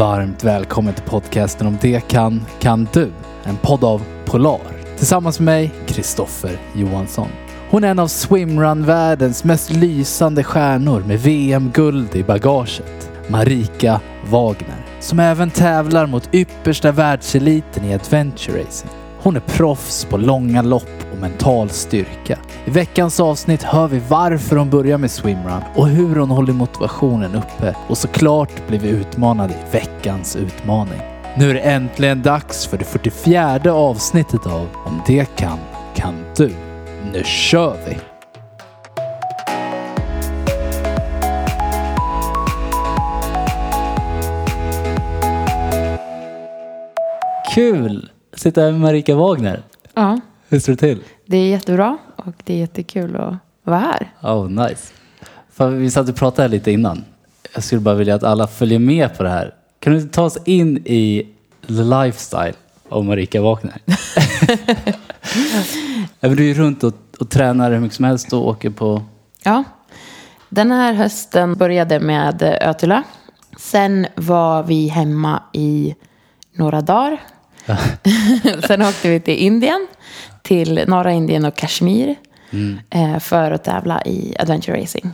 Varmt välkommen till podcasten om det kan, kan du. En podd av Polar. Tillsammans med mig, Kristoffer Johansson. Hon är en av swimrun-världens mest lysande stjärnor med VM-guld i bagaget. Marika Wagner. Som även tävlar mot yppersta världseliten i adventure racing. Hon är proffs på långa lopp och mental styrka. I veckans avsnitt hör vi varför hon börjar med swimrun och hur hon håller motivationen uppe. Och såklart blir vi utmanade i veckans utmaning. Nu är det äntligen dags för det 44 avsnittet av Om det kan, kan du. Nu kör vi! Kul! Sitta här med Marika Wagner. Ja, Hur står det till? det är jättebra och det är jättekul att vara här. Oh, nice. För vi satt och pratade här lite innan. Jag skulle bara vilja att alla följer med på det här. Kan du ta oss in i the lifestyle av Marika Wagner? Du är ju runt och, och tränar hur mycket som helst och åker på... Ja, den här hösten började med Ötula. Sen var vi hemma i några dagar. Sen åkte vi till Indien, till norra Indien och Kashmir eh, för att tävla i adventure racing.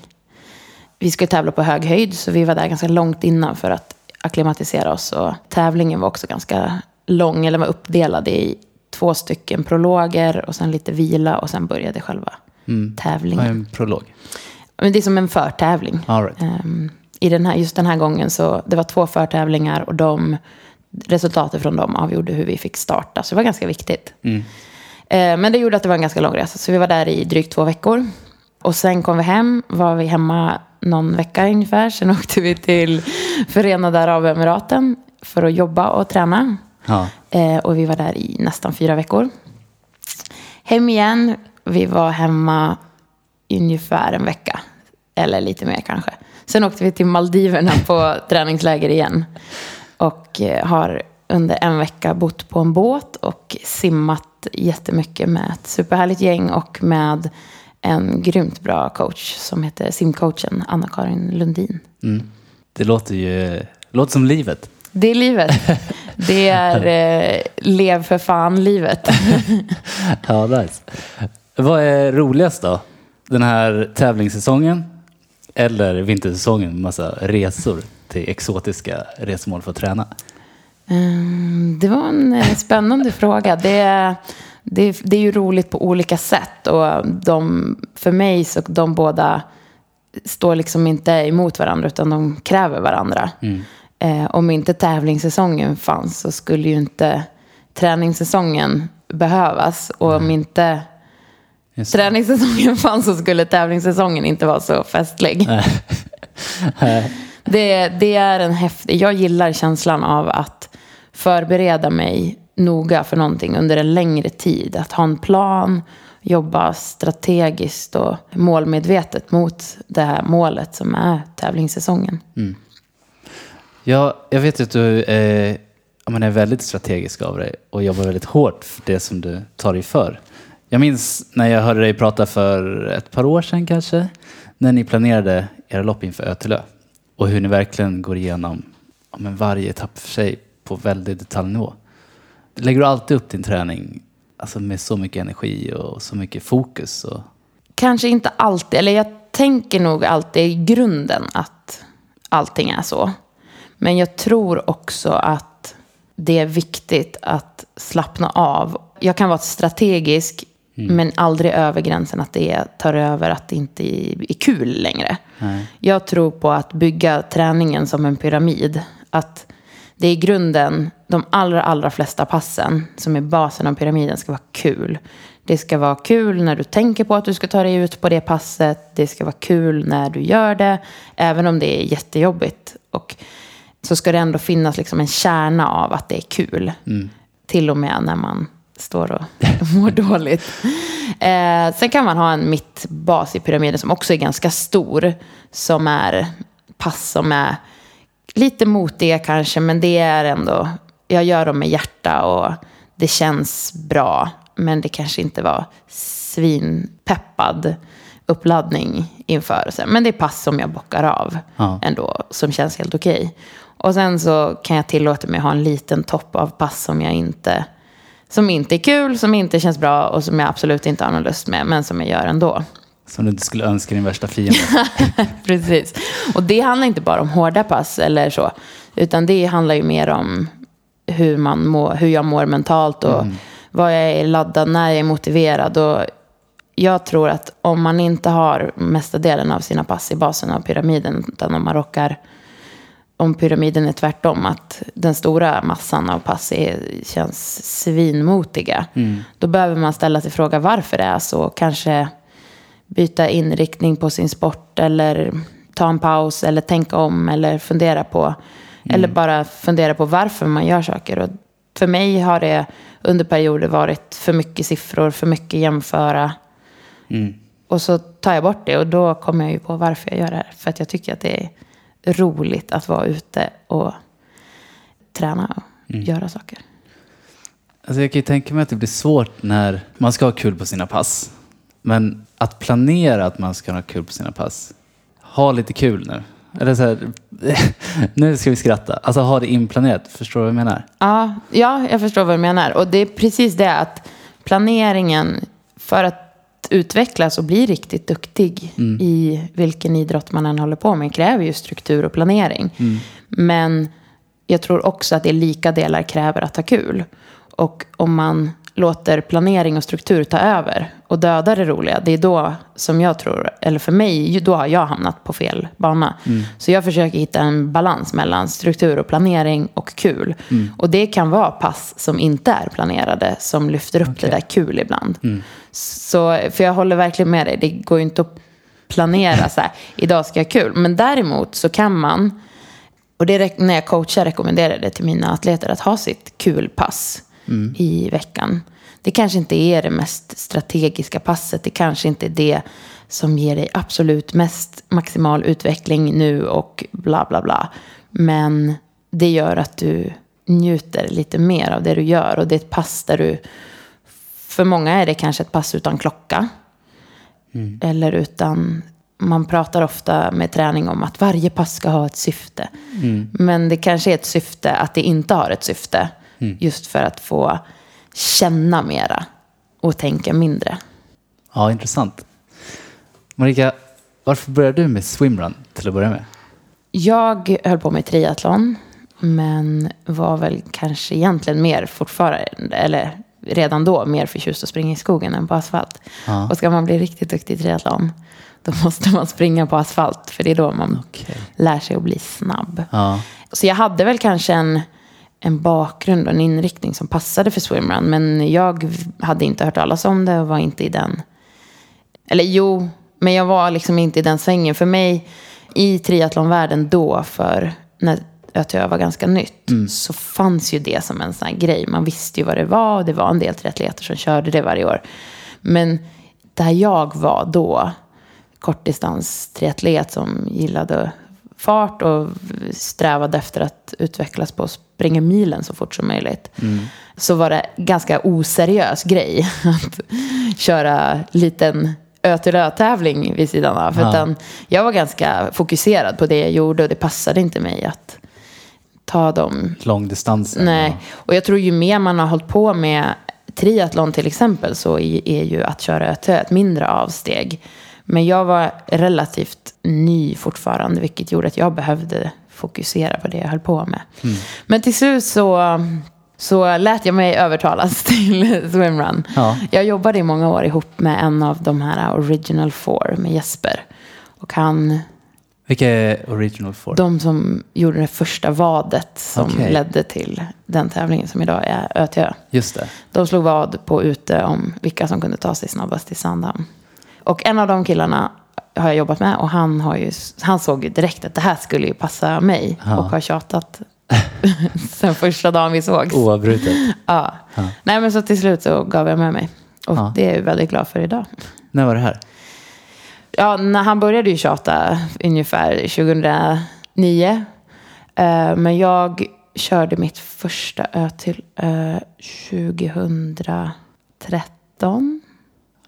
Vi skulle tävla på hög höjd så vi var där ganska långt innan för att akklimatisera oss. Och tävlingen var också ganska lång, eller var uppdelad i två stycken prologer och sen lite vila och sen började själva Vad tävlingen. är en prolog? Men det är som en förtävling. All right. Ehm, I den här, just den här gången så det var två förtävlingar och de, resultatet från dem avgjorde hur vi fick starta. Så det var ganska viktigt. Mm. Eh, men det gjorde att det var en ganska lång resa. Så vi var där i drygt två veckor. Och sen kom vi hem, var vi hemma någon vecka ungefär. Sen åkte vi till Förenade Arabemiraten för att jobba och träna. Ja. Eh, och vi var där i nästan fyra veckor. Hem igen. Vi var hemma ungefär en vecka. Eller lite mer kanske. Sen åkte vi till Maldiverna på träningsläger igen. Och eh, har under en vecka bott på en båt och simmat jättemycket med ett superhärligt gäng och med en grymt bra coach som heter simcoachen Anna-Karin Lundin. Mm. Det låter ju låter som livet. Det är livet. Det är eh, lev för fan-livet. Ja, nice. Vad är roligast då? Den här tävlingssäsongen eller vintersäsongen med massa resor till exotiska resmål för att träna? Mm, det var en eh, spännande fråga. Det, det, det är ju roligt på olika sätt. Och de, för mig så de båda står liksom inte emot varandra utan de kräver varandra. Eh, om inte tävlingssäsongen fanns så skulle ju inte träningssäsongen behövas. Och om inte Just träningssäsongen fanns så skulle tävlingssäsongen inte vara så festlig. det, det är en häftig... Jag gillar känslan av att förbereda mig noga för någonting under en längre tid. Att ha en plan, jobba strategiskt och målmedvetet mot det här målet som är tävlingssäsongen. Mm. Ja, jag vet att du eh, är väldigt strategisk av dig och jobbar väldigt hårt för det som du tar dig för. Jag minns när jag hörde dig prata för ett par år sedan kanske, när ni planerade era lopp inför Ötelö och hur ni verkligen går igenom ja, men varje etapp för sig på väldigt detaljnivå. Lägger du alltid upp din träning alltså med så mycket energi och så mycket fokus? Och, Kanske inte alltid, eller jag tänker nog alltid i grunden att allting är så. Men jag tror också att det är viktigt att slappna av. Jag kan vara strategisk, men aldrig över gränsen att det tar över att det inte är kul längre. Nej. Jag tror på att bygga träningen som en pyramid. Att det är i grunden, de allra, allra flesta passen som är basen av pyramiden ska vara kul. Det ska vara kul när du tänker på att du ska ta dig ut på det passet. Det ska vara kul när du gör det, även om det är jättejobbigt. Och så ska det ändå finnas liksom en kärna av att det är kul. Till och med när man står och mår dåligt. Eh, sen kan man ha en mittbas i pyramiden som också är ganska stor. Som är pass som är lite motiga kanske, men det är ändå... Jag gör dem med hjärta och det känns bra. Men det kanske inte var svinpeppad uppladdning inför. Men det är pass som jag bockar av Ja. ändå, som känns helt okej. Och sen så kan jag tillåta mig att ha en liten topp av pass som jag inte som inte är kul, som inte känns bra och som jag absolut inte har någon lust med, men som jag gör ändå. Som du inte skulle önska din värsta fiende. Precis. Och det handlar inte bara om hårda pass eller så, utan det handlar ju mer om hur, man må, hur jag mår mentalt och mm. vad jag är laddad, när jag är motiverad. Och jag tror att om man inte har mesta delen av sina pass i basen av pyramiden, utan om man rockar om pyramiden är tvärtom, att den stora massan av pass är, känns svinmotiga. Mm. Då behöver man ställa sig frågan varför det är så. Kanske byta inriktning på sin sport eller ta en paus eller tänka om eller fundera på. Mm. Eller bara fundera på varför man gör saker. Och för mig har det under perioder varit för mycket siffror, för mycket jämföra. Mm. Och så tar jag bort det och då kommer jag ju på varför jag gör det här. För att jag tycker att det är roligt att vara ute och träna och mm. göra saker. Alltså jag kan ju tänka mig att det blir svårt när man ska ha kul på sina pass. Men att planera att man ska ha kul på sina pass. Ha lite kul nu. Eller så här, nu ska vi skratta. Alltså ha det inplanerat. Förstår du vad jag menar? Ja, ja, jag förstår vad du menar. Och det är precis det att planeringen för att utvecklas och bli riktigt duktig mm. i vilken idrott man än håller på med kräver ju struktur och planering. Mm. Men jag tror också att det lika delar kräver att ha kul. Och om man låter planering och struktur ta över och döda det roliga, det är då som jag tror, eller för mig, då har jag hamnat på fel bana. Mm. Så jag försöker hitta en balans mellan struktur och planering och kul. Mm. Och det kan vara pass som inte är planerade, som lyfter upp okay. det där kul ibland. Mm. Så, för jag håller verkligen med dig, det går ju inte att planera så här, idag ska jag ha kul. Men däremot så kan man, och det när jag coachar rekommenderar det till mina atleter, att ha sitt kulpass mm. i veckan. Det kanske inte är det mest strategiska passet. Det kanske inte är det som ger dig absolut mest maximal utveckling nu och bla bla bla. Men det gör att du njuter lite mer av det du gör. Och det är ett pass där du... För många är det kanske ett pass utan klocka. Mm. Eller utan... Man pratar ofta med träning om att varje pass ska ha ett syfte. Mm. Men det kanske är ett syfte att det inte har ett syfte. Mm. Just för att få känna mera och tänka mindre. Ja, intressant. Marika, varför började du med swimrun till att börja med? Jag höll på med triathlon, men var väl kanske egentligen mer fortfarande, eller redan då, mer förtjust att springa i skogen än på asfalt. Ja. Och ska man bli riktigt duktig i triathlon, då måste man springa på asfalt, för det är då man okay. lär sig att bli snabb. Ja. Så jag hade väl kanske en en bakgrund och en inriktning som passade för swimrun. Men jag hade inte hört talas om det och var inte i den... Eller jo, men jag var liksom inte i den svängen. För mig, i triathlonvärlden då, för när ÖTÖ var ganska nytt, mm. så fanns ju det som en sån här grej. Man visste ju vad det var och det var en del triatleter som körde det varje år. Men där jag var då, kortdistans triatlet som gillade fart och strävade efter att utvecklas på att springa milen så fort som möjligt. Mm. Så var det ganska oseriös grej att köra liten ö till ö-tävling vid sidan av. Ja. Utan jag var ganska fokuserad på det jag gjorde och det passade inte mig att ta dem. Långdistanser? Nej, och jag tror ju mer man har hållit på med triathlon till exempel så är ju att köra ö ett mindre avsteg. Men jag var relativt ny fortfarande, vilket gjorde att jag behövde fokusera på det jag höll på med. Mm. Men till slut så, så lät jag mig övertalas till swimrun. Ja. Jag jobbade i många år ihop med en av de här Original Four, med Jesper. Och han... Vilka är Original Four? De som gjorde det första vadet som okay. ledde till den tävlingen som idag är ÖTÖ. Just det. De slog vad på ute om vilka som kunde ta sig snabbast till Sandhamn. Och en av de killarna har jag jobbat med och han, har ju, han såg ju direkt att det här skulle ju passa mig ja. och har tjatat sen första dagen vi sågs. Oavbrutet. Ja. ja. Nej men så till slut så gav jag med mig. Och ja. det är jag väldigt glad för idag. När var det här? Ja, när han började ju tjata ungefär 2009. Uh, men jag körde mitt första ö till uh, 2013.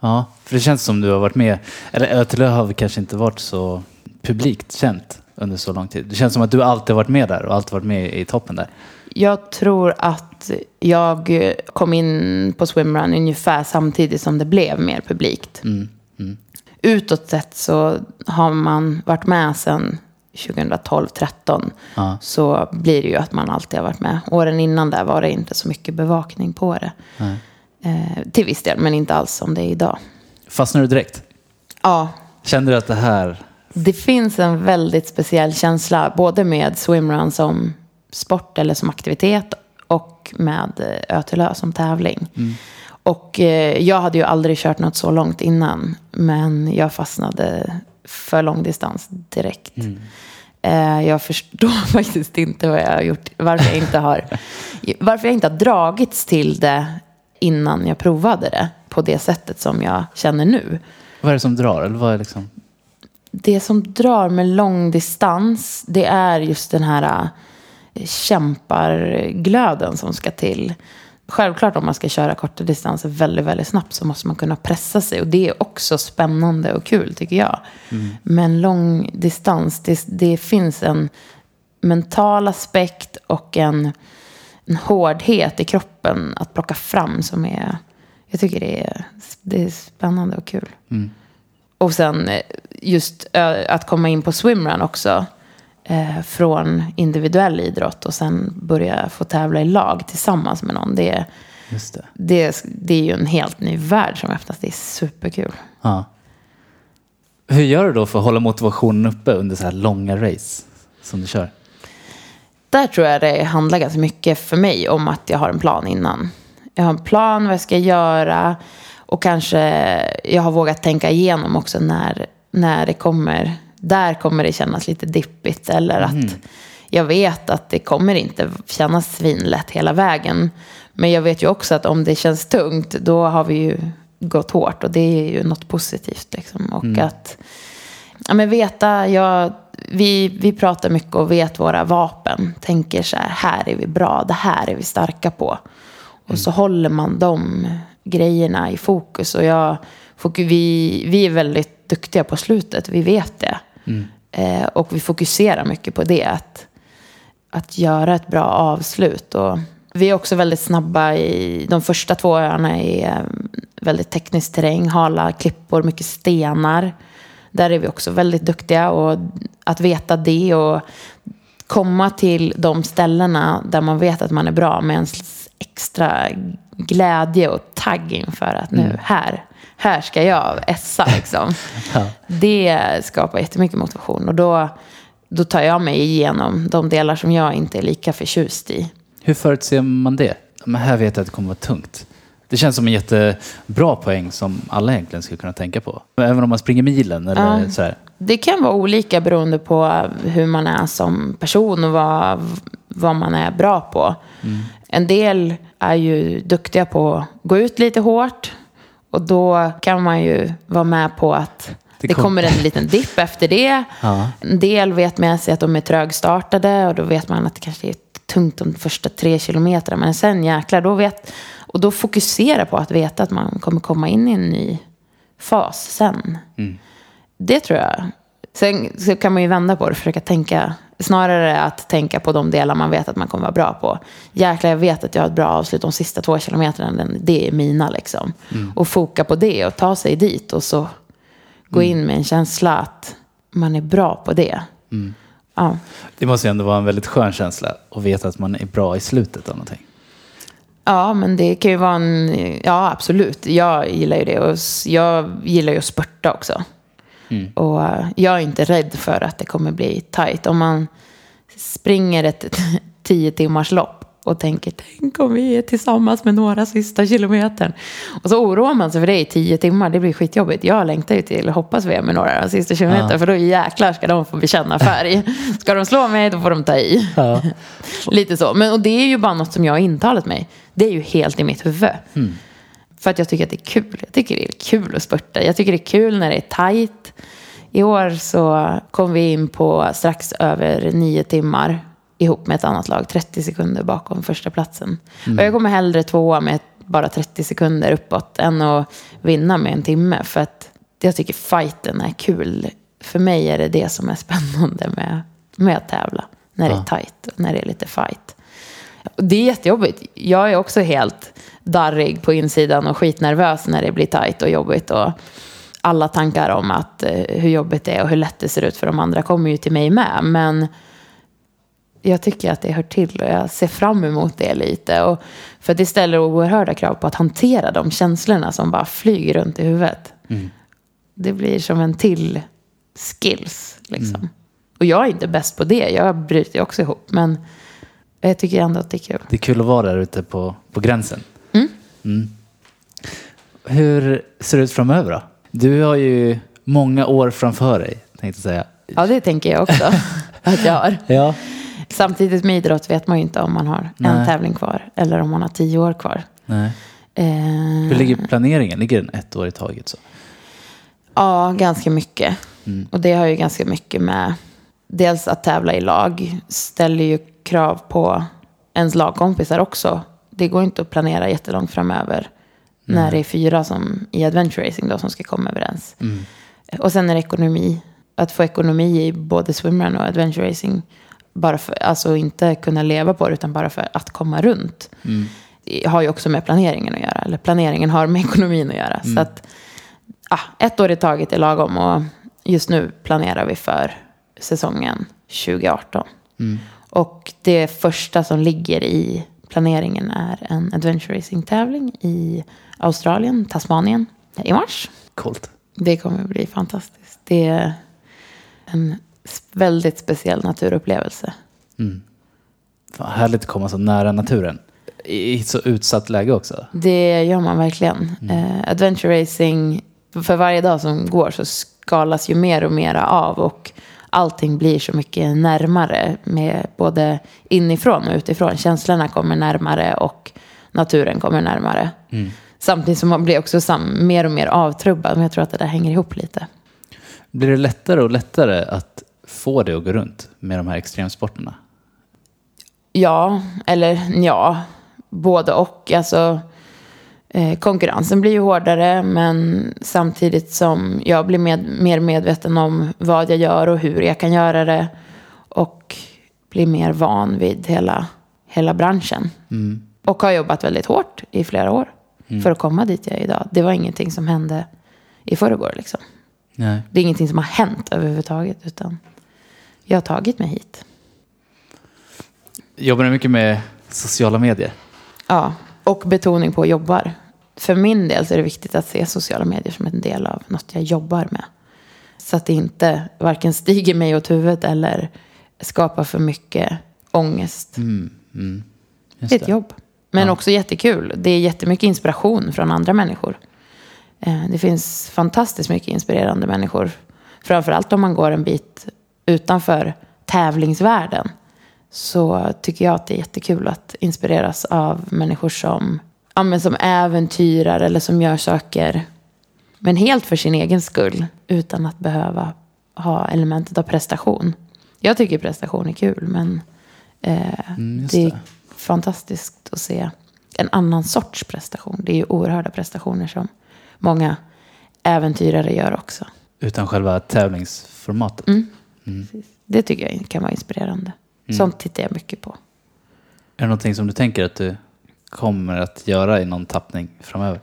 Ja, för det känns som du har varit med, eller Ötelö har kanske inte varit så publikt känt. under så lång tid? Det känns som att du alltid varit med där och alltid varit med i toppen där. Jag tror att jag kom in på swimrun ungefär samtidigt som det blev mer publikt. Mm. Mm. Utåt sett så har man varit med sedan 2012-13 Ja. så blir det ju att man alltid har varit med. Åren innan där var det inte så mycket bevakning på det. Nej. Eh, till viss del, men inte alls som det är idag. Fastnade du direkt? Ja, Kände du att det här... det finns en väldigt speciell känsla både med swimrun som sport eller som aktivitet och med eh, Ötelö som tävling. Och eh, jag hade ju aldrig kört något så långt innan, men jag fastnade för långdistans direkt. Eh, jag förstår faktiskt inte vad jag har gjort, varför jag inte har, varför jag inte har dragits till det innan jag provade det på det sättet som jag känner nu. Vad är det som drar? Eller vad är liksom... Det som drar med långdistans, det är just den här äh, kämparglöden som ska till. Självklart om man ska köra korta distanser väldigt, väldigt snabbt så måste man kunna pressa sig. Och det är också spännande och kul tycker jag. Men långdistans, det, det finns en mental aspekt och en, en hårdhet i kroppen att plocka fram som är... Jag tycker det är, det är spännande och kul. Och sen eh, just ö, att komma in på swimrun också. Eh, från individuell idrott och sen börja få tävla i lag tillsammans med någon. Det, Just det. det, det är ju en helt ny värld som öppnas. Det är superkul. Ja. Hur gör du då för att hålla motivationen uppe under så här långa race som du kör? Där tror jag det handlar ganska mycket för mig om att jag har en plan innan. Jag har en plan vad jag ska göra och kanske jag har vågat tänka igenom också när, när det kommer, där kommer det kännas lite dippigt eller att jag vet att det kommer inte kännas svinlätt hela vägen. Men jag vet ju också att om det känns tungt då har vi ju gått hårt och det är ju något positivt liksom. Och att ja, men veta, jag, vi, vi pratar mycket och vet våra vapen. Tänker så här, här är vi bra, det här är vi starka på. Och så håller man de grejerna i fokus. Och jag, vi, vi är väldigt duktiga på slutet, vi vet det. Eh, och vi fokuserar mycket på det. Att, att göra ett bra avslut. Och vi är också väldigt snabba i de första två öarna är eh, väldigt teknisk terräng, hala klippor, mycket stenar. Där är vi också väldigt duktiga och att veta det och komma till de ställena där man vet att man är bra med en extra glädje och tagg inför att nu här, här ska jag essa liksom. Ja. Det skapar jättemycket motivation och då, då tar jag mig igenom de delar som jag inte är lika förtjust i. Hur förutser man det? Men här vet jag att det kommer vara tungt. Det känns som en jättebra poäng som alla egentligen skulle kunna tänka på. Även om man springer milen eller Ja. så här. Det kan vara olika beroende på hur man är som person och vad, vad man är bra på. En del är ju duktiga på att gå ut lite hårt. Och då kan man ju vara med på att Det det, kom- kommer en liten dipp efter det. Ja. En del vet med sig att de är trögstartade och då vet man att det kanske är tungt de första tre kilometerna. Men sen jäklar, då vet... Och då fokusera på att veta att man kommer komma in i en ny fas sen. Det tror jag. Sen så kan man ju vända på det och försöka tänka. Snarare att tänka på de delar man vet att man kommer vara bra på. Jäklar, jag vet att jag har ett bra avslut de sista två kilometerna. den- Det är mina liksom. Och foka på det och ta sig dit. Och så gå in med en känsla att man är bra på det. Ja. Det måste ju ändå vara en väldigt skön känsla att veta att man är bra i slutet av någonting. Ja, men det kan ju vara en... Ja, absolut. Jag gillar ju det. Och jag gillar ju att spurta också. Och eh, jag är inte rädd för att det kommer bli tajt. Om man springer ett tio timmars lopp och tänker tänk om vi är tillsammans med några sista kilometern. Och så oroar man sig för det i tio timmar. Det blir skitjobbigt. Jag längtar ju till hoppas vi är med några sista kilometerna. Ja. För då jäklar ska de få bekänna färg. Ska de slå mig då får de ta i. Ja. Lite så. Men, och det är ju bara något som jag har intalat mig. Det är ju helt i mitt huvud. För att jag tycker att det är kul. Jag tycker det är kul att spurta. Jag tycker det är kul när det är tajt. I år så kom vi in på strax över nio timmar ihop med ett annat lag. 30 sekunder bakom första platsen. Och jag kommer hellre tvåa med bara 30 sekunder uppåt än att vinna med en timme. För att jag tycker fighten är kul för mig är det det som är spännande med, med att tävla. När det är tajt och när det är lite fight. Det är jättejobbigt. Jag är också helt darrig på insidan och skitnervös när det blir tajt och jobbigt. Och alla tankar om att, eh, hur jobbigt det är och hur lätt det ser ut för de andra kommer ju till mig med. Men jag tycker att det hör till och jag ser fram emot det lite. Och för det ställer oerhörda krav på att hantera de känslorna som bara flyger runt i huvudet. Det blir som en till skills. Liksom. Och jag är inte bäst på det. Jag bryter också ihop. Men jag tycker ändå att det är kul. Det är kul att vara där ute på, på gränsen. Mm. Hur ser det ut framöver då? Du har ju många år framför dig, tänkte jag säga. Ja, det tänker jag också att jag har. Ja. Samtidigt med idrott vet man ju inte om man har Nej. en tävling kvar. Eller om man har tio år kvar. Nej. Eh, Hur ligger planeringen? Ligger den ett år i taget? Så? Ja, ganska mycket. Och det har ju ganska mycket med dels att tävla i lag. Ställer ju krav på ens lagkompisar också. Det går inte att planera jättelångt framöver. När det är fyra som i adventure racing då som ska komma överens. Och sen är det ekonomi. Att få ekonomi i både swimrun och adventure racing. Bara för, alltså inte kunna leva på det utan bara för att komma runt. Det har ju också med planeringen att göra. Eller planeringen har med ekonomin att göra. Så att ah, ett år i taget är lagom och just nu planerar vi för säsongen 2018. Och det första som ligger i planeringen är en adventure racing-tävling i Australien, Tasmanien, i mars. Coolt. Det kommer att bli fantastiskt. Det är en väldigt speciell naturupplevelse. Fan, härligt att komma så nära naturen. I ett så utsatt läge också. Det gör man verkligen. Eh, adventure racing, för varje dag som går så skalas ju mer och mer av och allting blir så mycket närmare med både inifrån och utifrån. Känslorna kommer närmare och naturen kommer närmare. Samtidigt som man blir också mer och mer avtrubbad. Men jag tror att det där hänger ihop lite. Blir det lättare och lättare att få det att gå runt med de här extremsporterna? Ja, eller ja, både och. Alltså, eh, konkurrensen blir ju hårdare, men samtidigt som jag blir med, mer medveten om vad jag gör och hur jag kan göra det. Och blir mer van vid hela, hela branschen. Och har jobbat väldigt hårt i flera år för att komma dit jag är idag. Det var ingenting som hände i förrgår. Liksom. Nej. Det är ingenting som har hänt överhuvudtaget, utan jag har tagit mig hit. Jobbar du mycket med sociala medier? Ja, och betoning på jobbar. För min del så är det viktigt att se sociala medier som en del av något jag jobbar med. Så att det inte varken stiger mig åt huvudet eller skapar för mycket ångest. Just det är ett jobb. Men också jättekul. Det är jättemycket inspiration från andra människor. Eh, Det finns fantastiskt mycket inspirerande människor. Framförallt om man går en bit utanför tävlingsvärlden. Så tycker jag att det är jättekul att inspireras av människor som, ja, men som äventyrar eller som gör saker. Men helt för sin egen skull. Utan att behöva ha elementet av prestation. Jag tycker prestation är kul men eh, Mm, det är det. fantastiskt att se en annan sorts prestation. Det är ju oerhörda prestationer som många äventyrare gör också. Utan själva tävlingsformatet? Precis. Det tycker jag kan vara inspirerande. Sånt tittar jag mycket på. Är det någonting som du tänker att du kommer att göra i någon tappning framöver?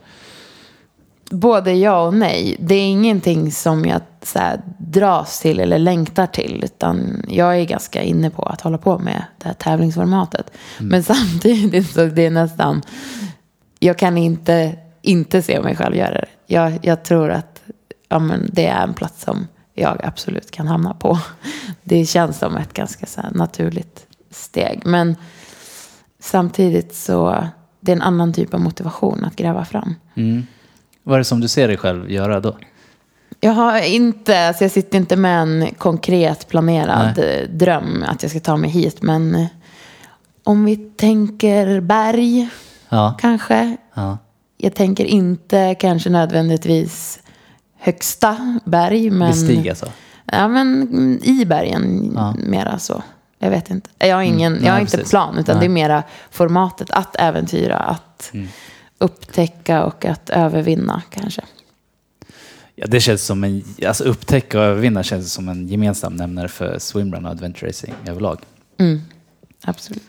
Både ja och nej. Det är ingenting som jag så här, dras till eller längtar till. Utan jag är ganska inne på att hålla på med det här tävlingsformatet. Men samtidigt så det är nästan... Jag kan inte, inte se mig själv göra det. Jag, jag tror att ja, men det är en plats som jag absolut kan hamna på. Det känns som ett ganska så här, naturligt steg. Men samtidigt så det är en annan typ av motivation att gräva fram. Mm. Vad är det som du ser dig själv göra då? Jag har inte, alltså jag sitter inte med en konkret planerad eh, dröm att jag ska ta mig hit. Men eh, om vi tänker berg Ja. kanske. ja. Jag tänker inte kanske nödvändigtvis högsta berg. Men, Bestig alltså? Ja, men i bergen Ja. mera så. Jag vet inte. Jag har, ingen, Mm, jag har nej, inte precis. plan, utan Nej. det är mera formatet att äventyra, att Mm. upptäcka och att övervinna kanske. Ja, det känns som en, alltså upptäcka och övervinna känns som en gemensam nämnare för swimrun och adventure racing överlag. Mm. Absolut.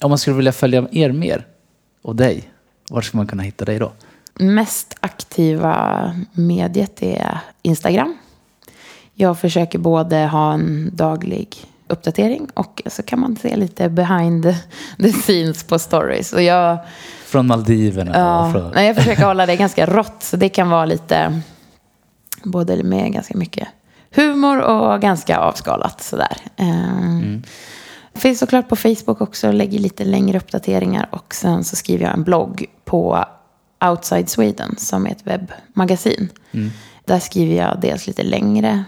Om man skulle vilja följa er mer och dig, var ska man kunna hitta dig då? Mest aktiva mediet är Instagram. Jag försöker både ha en daglig uppdatering och så kan man se lite behind the scenes på stories. Och jag, Från Maldiverna? ja, från... nej, jag försöker hålla det ganska rått så det kan vara lite både med ganska mycket humor och ganska avskalat sådär. Mm. Finns såklart på Facebook också, lägger lite längre uppdateringar och sen så skriver jag en blogg på Outside Sweden som är ett webbmagasin. Mm. Där skriver jag dels lite längre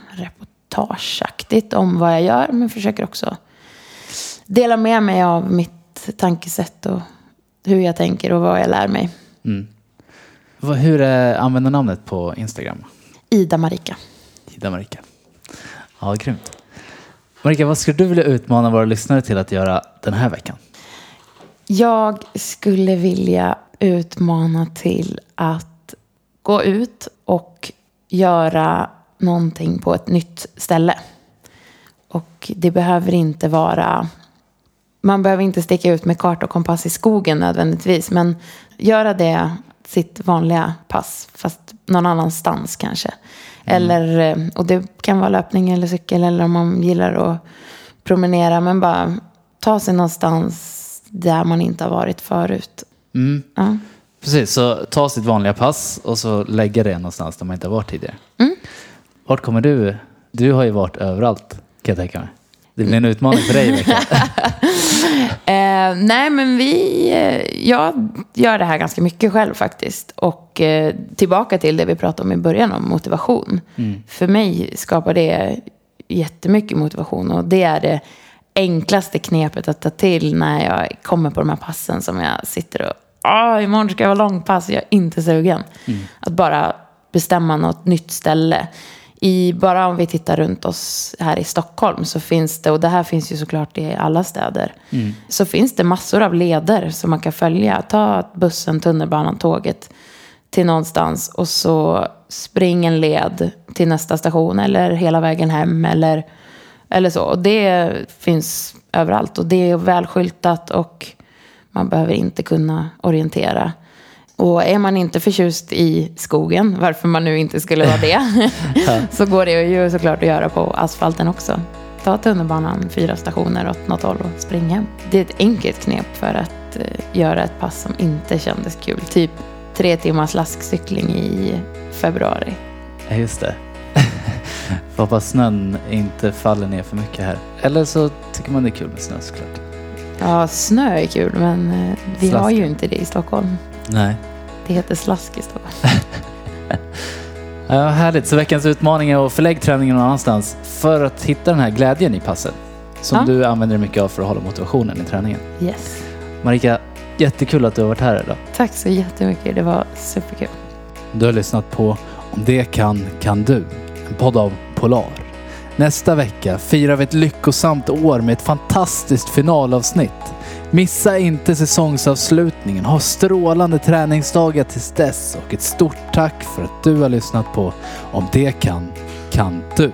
reportageaktigt om vad jag gör men försöker också dela med mig av mitt tankesätt och hur jag tänker och vad jag lär mig. Mm. Hur är användarnamnet på Instagram? Ida Marika. Ida Marika. Ja, grymt. Marika, vad skulle du vilja utmana våra lyssnare till att göra den här veckan? Jag skulle vilja utmana till att gå ut och göra någonting på ett nytt ställe. Och det behöver inte vara... Man behöver inte sticka ut med karta och kompass i skogen nödvändigtvis. Men göra det sitt vanliga pass, fast någon annanstans kanske. Eller, eh, och det kan vara löpning eller cykel eller om man gillar att promenera. Men bara ta sig någonstans där man inte har varit förut. Mm. Ja. Precis, så ta sitt vanliga pass och så lägga det någonstans där man inte har varit tidigare. Mm. Vart kommer du? Du har ju varit överallt kan jag tänka mig. Det blir en utmaning för dig. Eh, nej, men vi... Eh, jag gör det här ganska mycket själv faktiskt. Och eh, tillbaka till det vi pratade om i början om motivation. För mig skapar det jättemycket motivation. Och det är det enklaste knepet att ta till när jag kommer på de här passen som jag sitter och... Ah, imorgon ska jag ha långpass, jag är inte sugen. Att bara bestämma något nytt ställe. I, bara om vi tittar runt oss här i Stockholm så finns det, och det här finns ju såklart i alla städer, så finns det massor av leder som man kan följa. Ta bussen, tunnelbanan, tåget till någonstans och så spring en led till nästa station eller hela vägen hem eller, eller så. Och det finns överallt och det är välskyltat och man behöver inte kunna orientera. Och är man inte förtjust i skogen, varför man nu inte skulle vara det, så går det ju såklart att göra på asfalten också. Ta tunnelbanan fyra stationer åt något håll och spring hem. Det är ett enkelt knep för att eh, göra ett pass som inte kändes kul. Typ tre timmars laskcykling i februari. Just det. Får hoppas snön inte faller ner för mycket här. Eller så tycker man det är kul med snö såklart. Ja, snö är kul, men eh, vi har Slask. ju inte det i Stockholm. Nej. Det heter slask i Stockholm. Ja, härligt. Så veckans utmaning är att förlägga träningen någon annanstans för att hitta den här glädjen i passen. Som Ja. du använder mycket av för att hålla motivationen i träningen. Yes. Marika, jättekul att du har varit här idag. Tack så jättemycket. Det var superkul. Du har lyssnat på Om det kan, kan du. En podd av Polar. Nästa vecka firar vi ett lyckosamt år med ett fantastiskt finalavsnitt. Missa inte säsongsavslutningen. Ha strålande träningsdagar tills dess och ett stort tack för att du har lyssnat på Om det kan, kan du.